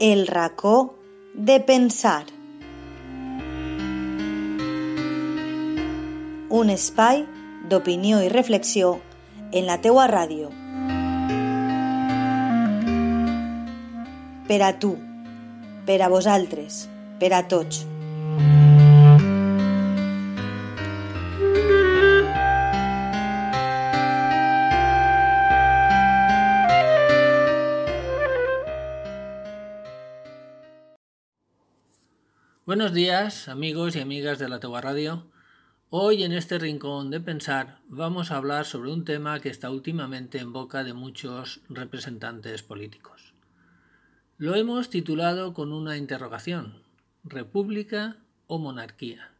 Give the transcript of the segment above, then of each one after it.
El racó de pensar. Un espai d'opinió i reflexió en la teua ràdio. Per a tu, per a vosaltres, per a tots. Buenos días, amigos y amigas de la Tegua Radio. Hoy en este rincón de pensar vamos a hablar sobre un tema que está últimamente en boca de muchos representantes políticos. Lo hemos titulado con una interrogación, ¿república o monarquía?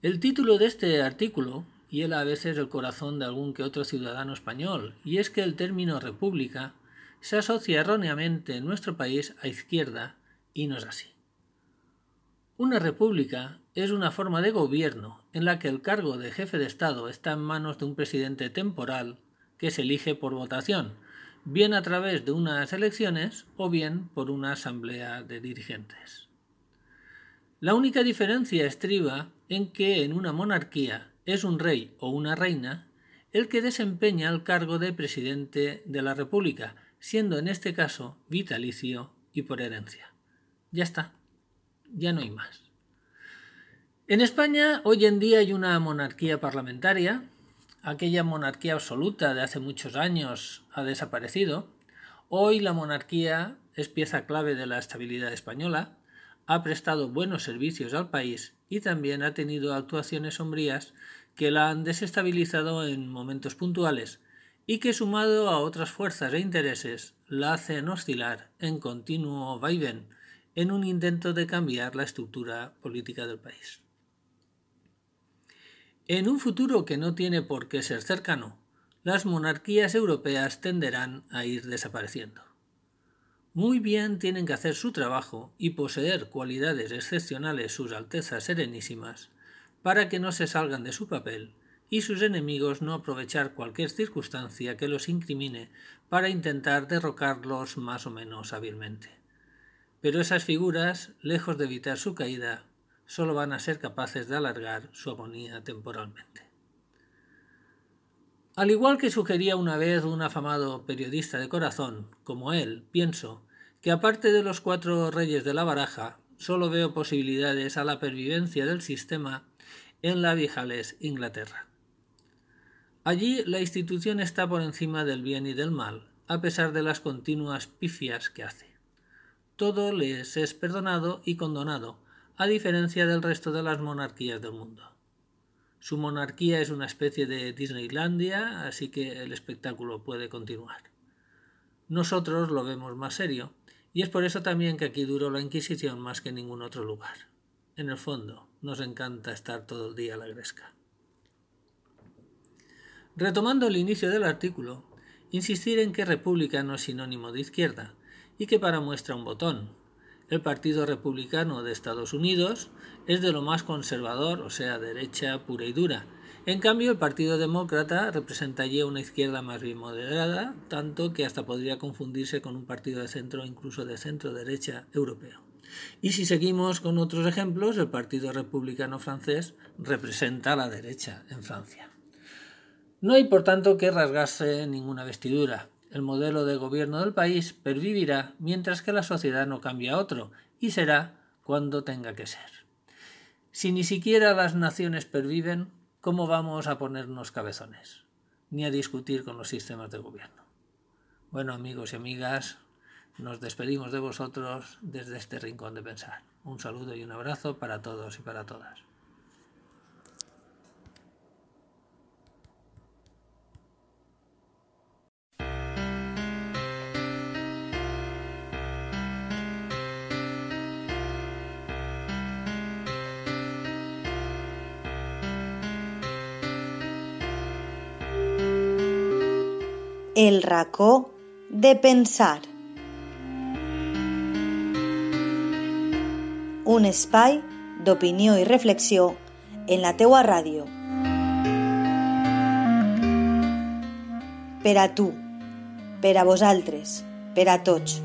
El título de este artículo hiela a veces el corazón de algún que otro ciudadano español, y es que el término república se asocia erróneamente en nuestro país a izquierda y no es así. Una república es una forma de gobierno en la que el cargo de jefe de Estado está en manos de un presidente temporal que se elige por votación, bien a través de unas elecciones o bien por una asamblea de dirigentes. La única diferencia estriba en que en una monarquía es un rey o una reina el que desempeña el cargo de presidente de la República, siendo en este caso vitalicio y por herencia. Ya está ya no hay más. En España hoy en día hay una monarquía parlamentaria, aquella monarquía absoluta de hace muchos años ha desaparecido, hoy la monarquía es pieza clave de la estabilidad española, ha prestado buenos servicios al país y también ha tenido actuaciones sombrías que la han desestabilizado en momentos puntuales y que sumado a otras fuerzas e intereses la hacen oscilar en continuo vaivén en un intento de cambiar la estructura política del país. En un futuro que no tiene por qué ser cercano, las monarquías europeas tenderán a ir desapareciendo. Muy bien tienen que hacer su trabajo y poseer cualidades excepcionales sus Altezas Serenísimas para que no se salgan de su papel y sus enemigos no aprovechar cualquier circunstancia que los incrimine para intentar derrocarlos más o menos hábilmente. Pero esas figuras, lejos de evitar su caída, solo van a ser capaces de alargar su agonía temporalmente. Al igual que sugería una vez un afamado periodista de corazón, como él, pienso que aparte de los cuatro reyes de la baraja, solo veo posibilidades a la pervivencia del sistema en la viejales Inglaterra. Allí la institución está por encima del bien y del mal, a pesar de las continuas pifias que hace todo les es perdonado y condonado, a diferencia del resto de las monarquías del mundo. Su monarquía es una especie de Disneylandia, así que el espectáculo puede continuar. Nosotros lo vemos más serio, y es por eso también que aquí duró la Inquisición más que en ningún otro lugar. En el fondo, nos encanta estar todo el día a la gresca. Retomando el inicio del artículo, insistir en que república no es sinónimo de izquierda, y que para muestra un botón. El Partido Republicano de Estados Unidos es de lo más conservador, o sea, derecha pura y dura. En cambio, el Partido Demócrata representa allí una izquierda más bien moderada, tanto que hasta podría confundirse con un partido de centro, incluso de centro-derecha europeo. Y si seguimos con otros ejemplos, el Partido Republicano francés representa a la derecha en Francia. No hay, por tanto, que rasgarse ninguna vestidura el modelo de gobierno del país pervivirá mientras que la sociedad no cambie a otro, y será cuando tenga que ser. Si ni siquiera las naciones perviven, ¿cómo vamos a ponernos cabezones? Ni a discutir con los sistemas de gobierno. Bueno, amigos y amigas, nos despedimos de vosotros desde este rincón de pensar. Un saludo y un abrazo para todos y para todas. El racó de pensar. Un espai d'opinió i reflexió en la teua ràdio. Per a tu, per a vosaltres, per a tots.